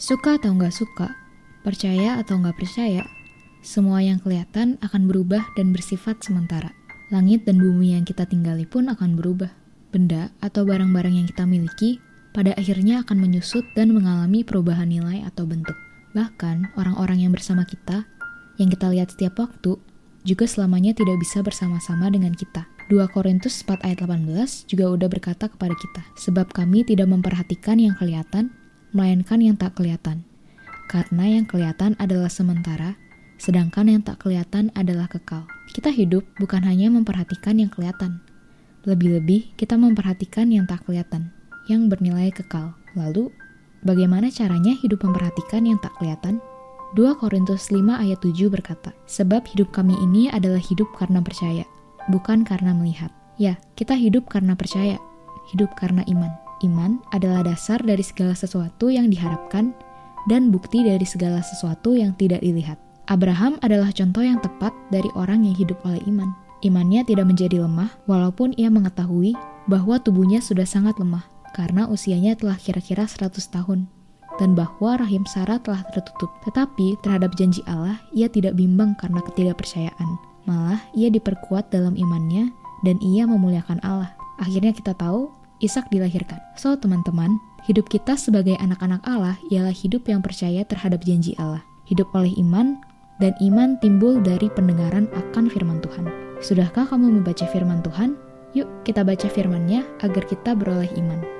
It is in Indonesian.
Suka atau nggak suka, percaya atau nggak percaya, semua yang kelihatan akan berubah dan bersifat sementara. Langit dan bumi yang kita tinggali pun akan berubah. Benda atau barang-barang yang kita miliki pada akhirnya akan menyusut dan mengalami perubahan nilai atau bentuk. Bahkan, orang-orang yang bersama kita, yang kita lihat setiap waktu, juga selamanya tidak bisa bersama-sama dengan kita. 2 Korintus 4 ayat 18 juga udah berkata kepada kita, Sebab kami tidak memperhatikan yang kelihatan, melainkan yang tak kelihatan. Karena yang kelihatan adalah sementara, sedangkan yang tak kelihatan adalah kekal. Kita hidup bukan hanya memperhatikan yang kelihatan, lebih-lebih kita memperhatikan yang tak kelihatan, yang bernilai kekal. Lalu, bagaimana caranya hidup memperhatikan yang tak kelihatan? 2 Korintus 5 ayat 7 berkata, Sebab hidup kami ini adalah hidup karena percaya, bukan karena melihat. Ya, kita hidup karena percaya, hidup karena iman. Iman adalah dasar dari segala sesuatu yang diharapkan dan bukti dari segala sesuatu yang tidak dilihat. Abraham adalah contoh yang tepat dari orang yang hidup oleh iman. Imannya tidak menjadi lemah, walaupun ia mengetahui bahwa tubuhnya sudah sangat lemah, karena usianya telah kira-kira 100 tahun, dan bahwa rahim Sarah telah tertutup. Tetapi terhadap janji Allah, ia tidak bimbang karena ketidakpercayaan. Malah, ia diperkuat dalam imannya, dan ia memuliakan Allah. Akhirnya kita tahu, Ishak dilahirkan. So, teman-teman, hidup kita sebagai anak-anak Allah ialah hidup yang percaya terhadap janji Allah. Hidup oleh iman, dan iman timbul dari pendengaran akan firman Tuhan. Sudahkah kamu membaca firman Tuhan? Yuk kita baca firman-Nya agar kita beroleh iman.